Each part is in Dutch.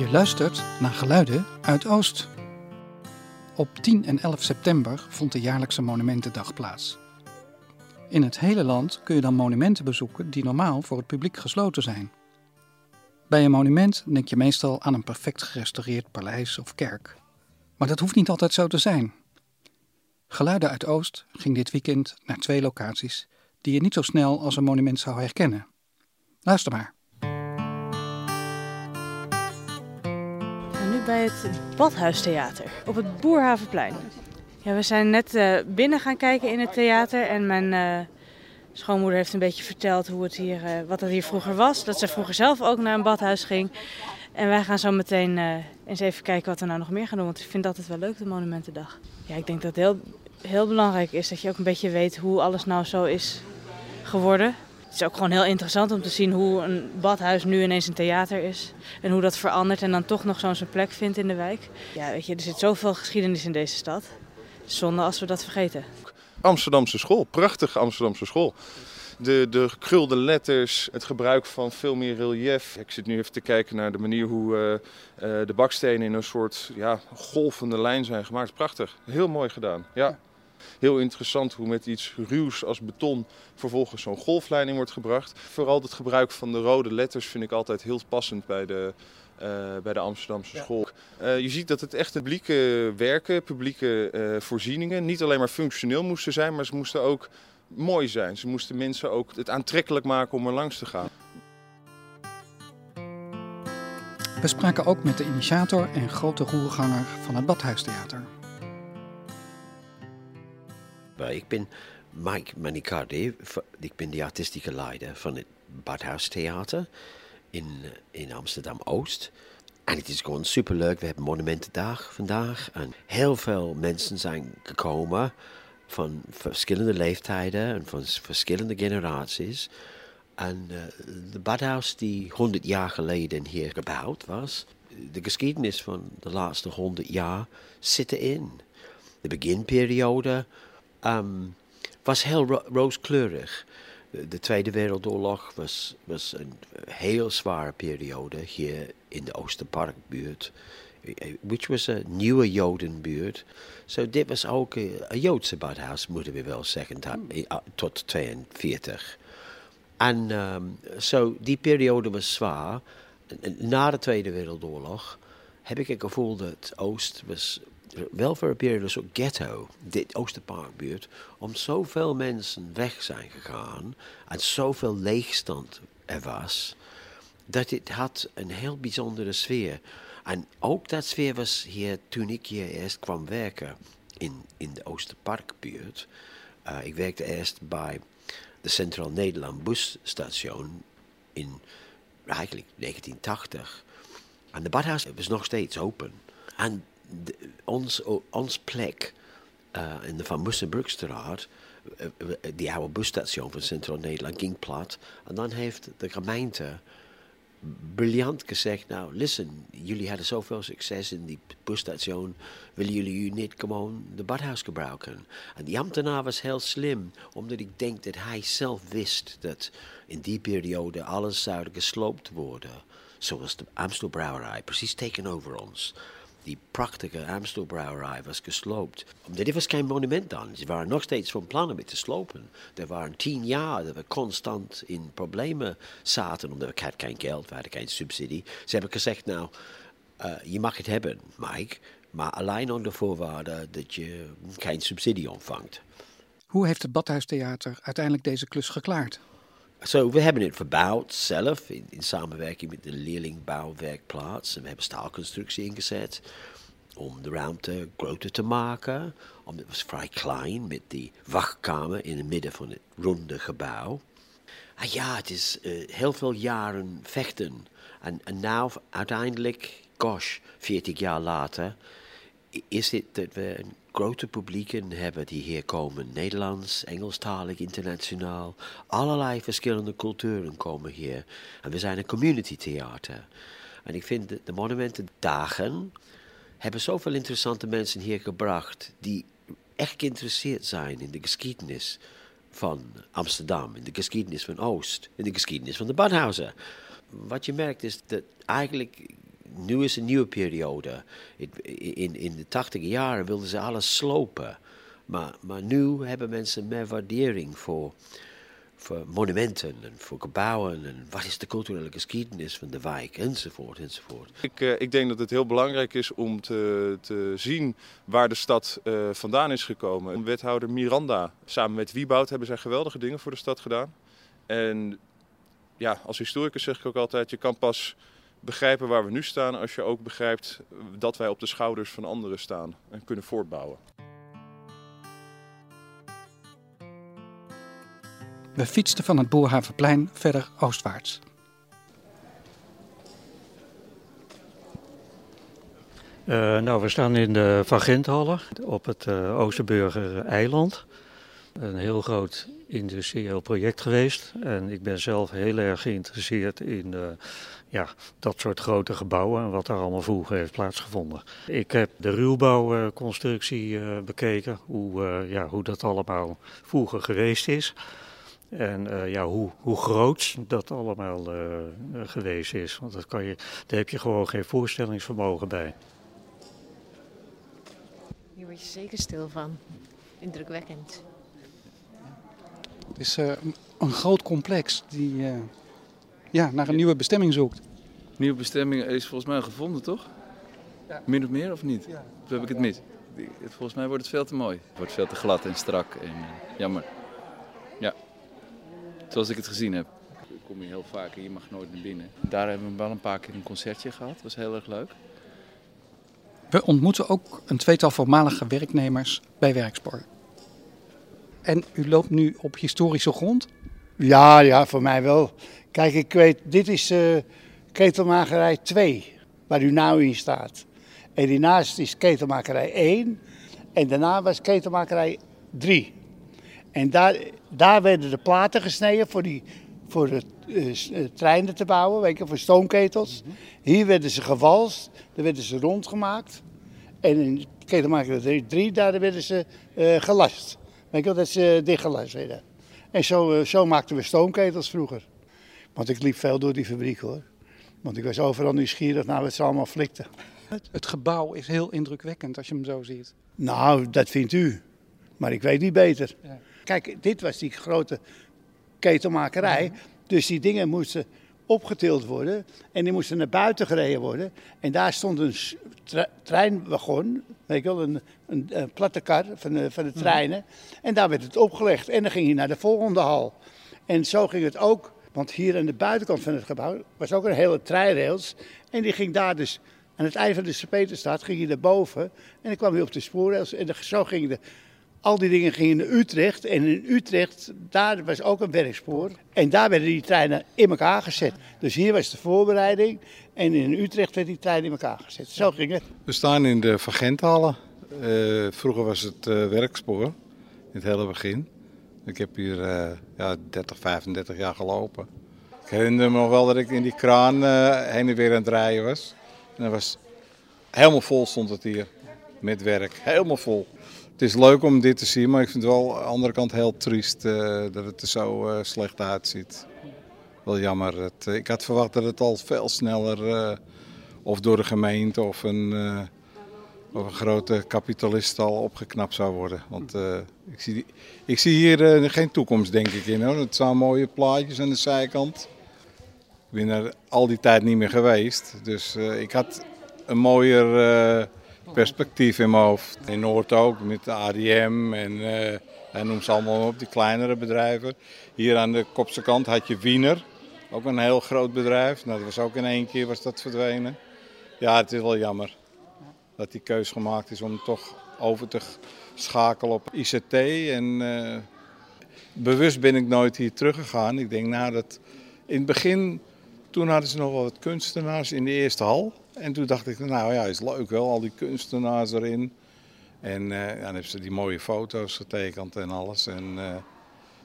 Je luistert naar geluiden uit Oost. Op 10 en 11 september vond de jaarlijkse Monumentendag plaats. In het hele land kun je dan monumenten bezoeken die normaal voor het publiek gesloten zijn. Bij een monument denk je meestal aan een perfect gerestaureerd paleis of kerk. Maar dat hoeft niet altijd zo te zijn. Geluiden uit Oost ging dit weekend naar twee locaties die je niet zo snel als een monument zou herkennen. Luister maar. Bij het Badhuistheater op het Boerhavenplein. Ja, we zijn net uh, binnen gaan kijken in het theater en mijn uh, schoonmoeder heeft een beetje verteld hoe het hier, uh, wat het hier vroeger was. Dat ze vroeger zelf ook naar een badhuis ging. En wij gaan zo meteen eens even kijken wat we nou nog meer gaan doen, want ik vind dat altijd wel leuk, de Monumentendag. Ja, ik denk dat het heel, heel belangrijk is dat je ook een beetje weet hoe alles nou zo is geworden. Het is ook gewoon heel interessant om te zien hoe een badhuis nu ineens een theater is. En hoe dat verandert en dan toch nog zo'n plek vindt in de wijk. Ja, weet je, er zit zoveel geschiedenis in deze stad. Zonde als we dat vergeten. Amsterdamse school, prachtige Amsterdamse school. De, de gekrulde letters, het gebruik van veel meer relief. Ik zit nu even te kijken naar de manier hoe uh, uh, de bakstenen in een soort ja, golvende lijn zijn gemaakt. Prachtig, heel mooi gedaan. Ja heel interessant hoe met iets ruws als beton vervolgens zo'n golfleiding wordt gebracht. Vooral het gebruik van de rode letters vind ik altijd heel passend bij de, uh, bij de Amsterdamse school. Uh, je ziet dat het echt publieke werken, publieke uh, voorzieningen, niet alleen maar functioneel moesten zijn, maar ze moesten ook mooi zijn. Ze moesten mensen ook het aantrekkelijk maken om er langs te gaan. We spraken ook met de initiator en grote roerganger van het Badhuistheater. Ik ben Mike Manicardi, ik ben de artistieke leider van het Badhuistheater in, in Amsterdam-Oost. En het is gewoon superleuk. We hebben Monumentendag vandaag. En heel veel mensen zijn gekomen van verschillende leeftijden en van verschillende generaties. En uh, de badhuis die 100 jaar geleden hier gebouwd was, de geschiedenis van de laatste 100 jaar zit erin. De beginperiode um, was heel ro rooskleurig. De, de, Tweede Wereldoorlog was, was een heel zware periode hier in de Oosterparkbuurt. Which was een nieuwe Jodenbuurt. Zo so dit was ook een Joodse badhuis, moeten we wel zeggen, tot 42. En um, so die periode was zwaar. Na de Tweede Wereldoorlog heb ik het gevoel dat Oost was wel voor een periode een ghetto, dit Oosterparkbuurt, om zoveel mensen weg zijn gegaan en zoveel leegstand er was, dat het had een heel bijzondere sfeer. En ook dat sfeer was hier toen ik hier eerst kwam werken in, in de Oosterparkbuurt. Uh, ik werkte eerst bij de Centraal Nederland busstation in eigenlijk 1980. En de badhuis was nog steeds open. En de, ons, ons plek uh, in de Van Mussenbrugstraat, uh, die oude busstation van Centraal Nederland, ging plat. En dan heeft de gemeente briljant gezegd, nou, listen, jullie hadden zoveel succes in die busstation, willen jullie niet gewoon de badhuis gebruiken? En die ambtenaar was heel slim, omdat ik denk dat hij zelf wist dat in die periode alles zou gesloopt worden. Zoals de Amstelbrouwerij, precies tegenover ons die prachtige Amstelbrouwerij was gesloopt. Er was geen monument dan. Ze waren nog steeds van plan om het te slopen. Er waren tien jaar dat we constant in problemen zaten, omdat we geen geld, we hadden geen subsidie. Ze hebben gezegd, nou, uh, je mag het hebben, Mike, maar alleen onder voorwaarde dat je geen subsidie ontvangt. Hoe heeft het Badhuistheater uiteindelijk deze klus geklaard? So, we hebben het verbouwd zelf in, in samenwerking met de leerlingbouwwerkplaats. En we hebben staalconstructie ingezet om de ruimte groter te maken. Om, het was vrij klein met die wachtkamer in het midden van het ronde gebouw. Ah ja, het is uh, heel veel jaren vechten. En, en nou uiteindelijk, gosh, 40 jaar later, is het dat we grote publieken hebben die hier komen. Nederlands, Engelstalig, internationaal. Allerlei verschillende culturen komen hier. En we zijn een community theater. En ik vind de, de monumentendagen hebben zoveel interessante mensen hier gebracht die echt geïnteresseerd zijn in de geschiedenis van Amsterdam, in de geschiedenis van Oost, in de geschiedenis van de Badhuizen. Wat je merkt is dat eigenlijk nu is een nieuwe periode. In, in de tachtige jaren wilden ze alles slopen. Maar, maar nu hebben mensen meer waardering voor, voor monumenten en voor gebouwen en wat is de culturele geschiedenis van de wijk enzovoort enzovoort. Ik, uh, ik denk dat het heel belangrijk is om te, te zien waar de stad uh, vandaan is gekomen. Wethouder Miranda samen met Wieboud hebben zij geweldige dingen voor de stad gedaan. En ja, als historicus zeg ik ook altijd, je kan pas begrijpen waar we nu staan als je ook begrijpt dat wij op de schouders van anderen staan en kunnen voortbouwen. We fietsten van het Boerhavenplein verder oostwaarts. Uh, nou, we staan in de Van op het uh, Oosterburger eiland. Een heel groot industrieel project geweest. En ik ben zelf heel erg geïnteresseerd in uh, ja, dat soort grote gebouwen en wat daar allemaal vroeger heeft plaatsgevonden. Ik heb de ruwbouwconstructie uh, bekeken, hoe, uh, ja, hoe dat allemaal vroeger geweest is. En ja, hoe, hoe groot dat allemaal geweest is. Want dat kan je, daar heb je gewoon geen voorstellingsvermogen bij. Hier word je zeker stil van. Indrukwekkend. Het is uh, een groot complex die uh, ja, naar een nieuwe bestemming zoekt. Nieuwe bestemming is volgens mij gevonden, toch? Ja. Min of meer of niet? Ja. Of heb ik het mis? Volgens mij wordt het veel te mooi. Het wordt veel te glad en strak en uh, jammer. Ja, zoals ik het gezien heb. Ik kom hier heel vaak en je mag nooit naar binnen. Daar hebben we wel een paar keer een concertje gehad. Dat was heel erg leuk. We ontmoeten ook een tweetal voormalige werknemers bij Werkspoor. En u loopt nu op historische grond? Ja, ja, voor mij wel. Kijk, ik weet, dit is uh, ketelmakerij 2, waar u nou in staat. En hiernaast is ketelmakerij 1 en daarna was ketelmakerij 3. En daar, daar werden de platen gesneden voor, die, voor de uh, treinen te bouwen, weet je, voor stoomketels. Hier werden ze gewalst, daar werden ze rondgemaakt. En in ketelmakerij 3, daar werden ze uh, gelast. Weet je, dat ze dichtgelast werden. En zo, zo maakten we stoomketels vroeger. Want ik liep veel door die fabriek hoor. Want ik was overal nieuwsgierig naar wat ze allemaal flikten. Het, het gebouw is heel indrukwekkend als je hem zo ziet. Nou, dat vindt u. Maar ik weet niet beter. Ja. Kijk, dit was die grote ketelmakerij. Ja. Dus die dingen moesten opgetild worden en die moesten naar buiten gereden worden. En daar stond een tre treinwagon, weet je wel, een, een, een platte kar van de, van de treinen. En daar werd het opgelegd en dan ging hij naar de volgende hal. En zo ging het ook, want hier aan de buitenkant van het gebouw was ook een hele treinrails. En die ging daar dus, aan het eind van de Sint-Peterstraat, ging hij naar boven. En dan kwam hij op de spoorrails en zo ging de al die dingen gingen naar Utrecht. En in Utrecht, daar was ook een werkspoor. En daar werden die treinen in elkaar gezet. Dus hier was de voorbereiding. En in Utrecht werd die trein in elkaar gezet. Zo ging het. We staan in de Vergenthalle. Uh, vroeger was het uh, werkspoor. In het hele begin. Ik heb hier uh, ja, 30, 35 jaar gelopen. Ik herinner me nog wel dat ik in die kraan heen en weer aan het rijden was. En dat was helemaal vol stond het hier. Met werk. Helemaal vol. Het is leuk om dit te zien, maar ik vind het wel aan de andere kant heel triest uh, dat het er zo uh, slecht uitziet. Wel jammer. Het, uh, ik had verwacht dat het al veel sneller, of door de gemeente of een, of een grote kapitalist al opgeknapt zou worden. Want ik, zie, ik zie hier geen toekomst denk ik in. Hoor. Het zijn mooie plaatjes aan de zijkant. Ik ben er al die tijd niet meer geweest. Dus ik had een mooier perspectief in mijn hoofd. In Noord ook, met de ADM en uh, hij noemt ze allemaal op, die kleinere bedrijven. Hier aan de kopse kant had je Wiener, ook een heel groot bedrijf. Nou, dat was ook in één keer was dat verdwenen. Ja, het is wel jammer dat die keus gemaakt is om toch over te schakelen op ICT. En uh, bewust ben ik nooit hier teruggegaan. Ik denk nou dat in het begin, toen hadden ze nog wel wat kunstenaars in de eerste hal. En toen dacht ik, nou ja, is leuk wel, al die kunstenaars erin. En uh, dan hebben ze die mooie foto's getekend en alles en uh,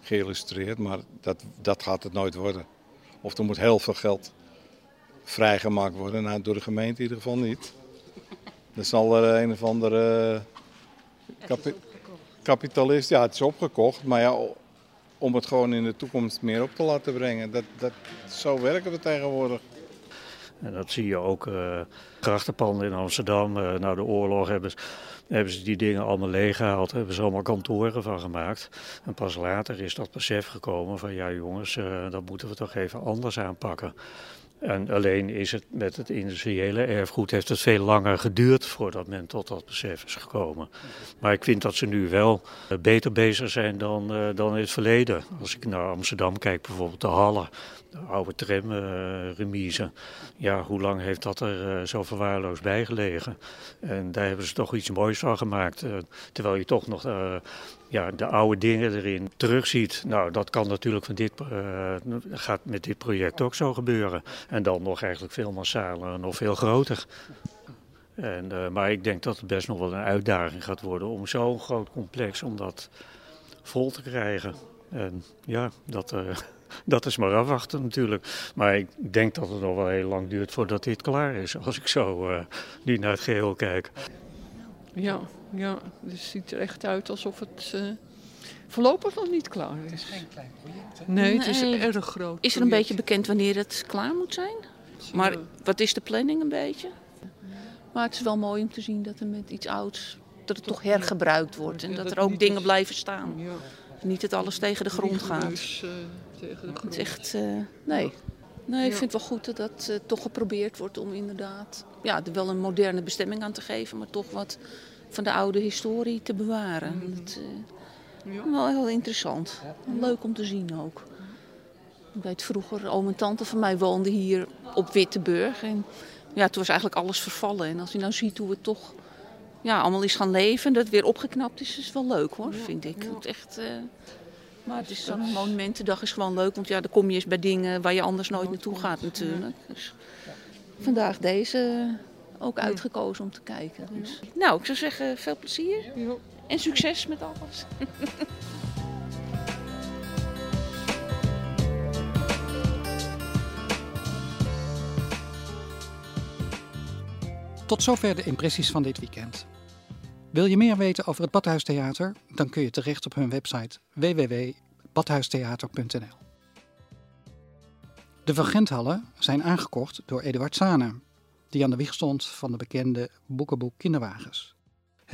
geïllustreerd. Maar dat, dat gaat het nooit worden. Of er moet heel veel geld vrijgemaakt worden. Nou, door de gemeente in ieder geval niet. Er zal er een of andere kapi kapitalist, ja het is opgekocht. Maar ja, om het gewoon in de toekomst meer op te laten brengen. Dat, dat, zo werken we tegenwoordig. En dat zie je ook uh, grachtenpanden in Amsterdam. Uh, na de oorlog hebben hebben ze die dingen allemaal leeggehaald. Hebben ze allemaal kantoren van gemaakt. En pas later is dat besef gekomen van ja jongens, uh, dat moeten we toch even anders aanpakken. En alleen is het met het industriële erfgoed heeft het veel langer geduurd voordat men tot dat besef is gekomen. Maar ik vind dat ze nu wel beter bezig zijn dan, uh, dan in het verleden. Als ik naar Amsterdam kijk, bijvoorbeeld de Halle, de oude tramremise. Uh, ja, hoe lang heeft dat er zo verwaarloosd bij gelegen? En daar hebben ze toch iets moois van gemaakt. terwijl je toch nog ja, de oude dingen erin terugziet. Nou, dat kan natuurlijk van dit, gaat met dit project ook zo gebeuren. En dan nog eigenlijk veel massaler nog veel groter. En, uh, maar ik denk dat het best nog wel een uitdaging gaat worden om zo'n groot complex om dat vol te krijgen. En ja, dat, uh, dat is maar afwachten natuurlijk. Maar ik denk dat het nog wel heel lang duurt voordat dit klaar is, als ik zo nu naar het geheel kijk. Ja, ja, dus het ziet er echt uit alsof het uh, voorlopig nog niet klaar is. Het is geen klein project. Hè? Nee, het is nee. erg groot. Is er een beetje bekend wanneer het klaar moet zijn? Maar wat is de planning een beetje? Maar het is wel mooi om te zien dat er met iets ouds, dat het toch hergebruikt wordt. En dat er ook dingen blijven staan. Ja. Niet dat alles tegen de grond gaat. Neus, uh, tegen de grond. Het is echt, uh, nee. Nee, ik vind het wel goed dat dat uh, toch geprobeerd wordt om inderdaad ja, er wel een moderne bestemming aan te geven, maar toch wat van de oude historie te bewaren. Mm. Dat, uh, ja. Wel heel interessant. Leuk om te zien ook. Ik weet vroeger, oom en tante van mij woonden hier op Witteburg. En ja, toen was eigenlijk alles vervallen. En als je nou ziet hoe het toch ja, allemaal is gaan leven, dat het weer opgeknapt is, is wel leuk hoor, vind ik. Het echt, uh, maar het is zo'n monumentendag is gewoon leuk, want ja, dan kom je eens bij dingen waar je anders nooit naartoe gaat natuurlijk. Dus vandaag deze ook uitgekozen om te kijken. Dus. Nou, ik zou zeggen, veel plezier en succes met alles. Tot zover de impressies van dit weekend. Wil je meer weten over het Badhuistheater? Dan kun je terecht op hun website www.badhuistheater.nl. De Van Genthallen zijn aangekocht door Eduard Sane, die aan de wieg stond van de bekende boekenboek Kinderwagens.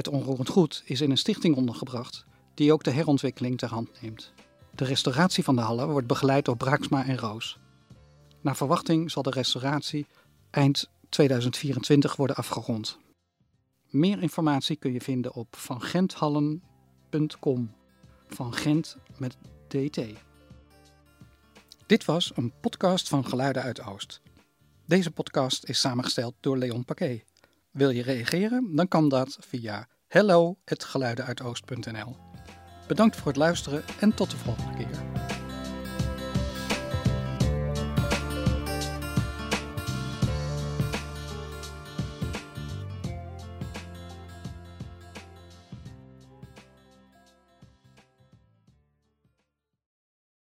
Het onroerend goed is in een stichting ondergebracht die ook de herontwikkeling ter hand neemt. De restauratie van de hallen wordt begeleid door Braaksma en Roos. Naar verwachting zal de restauratie eind 2024 worden afgerond. Meer informatie kun je vinden op vangenthallen.com. Van Gent met DT. Dit was een podcast van Geluiden uit Oost. Deze podcast is samengesteld door Leon Paquet. Wil je reageren? Dan kan dat via hello@geluidenuitoost.nl. Bedankt voor het luisteren en tot de volgende keer.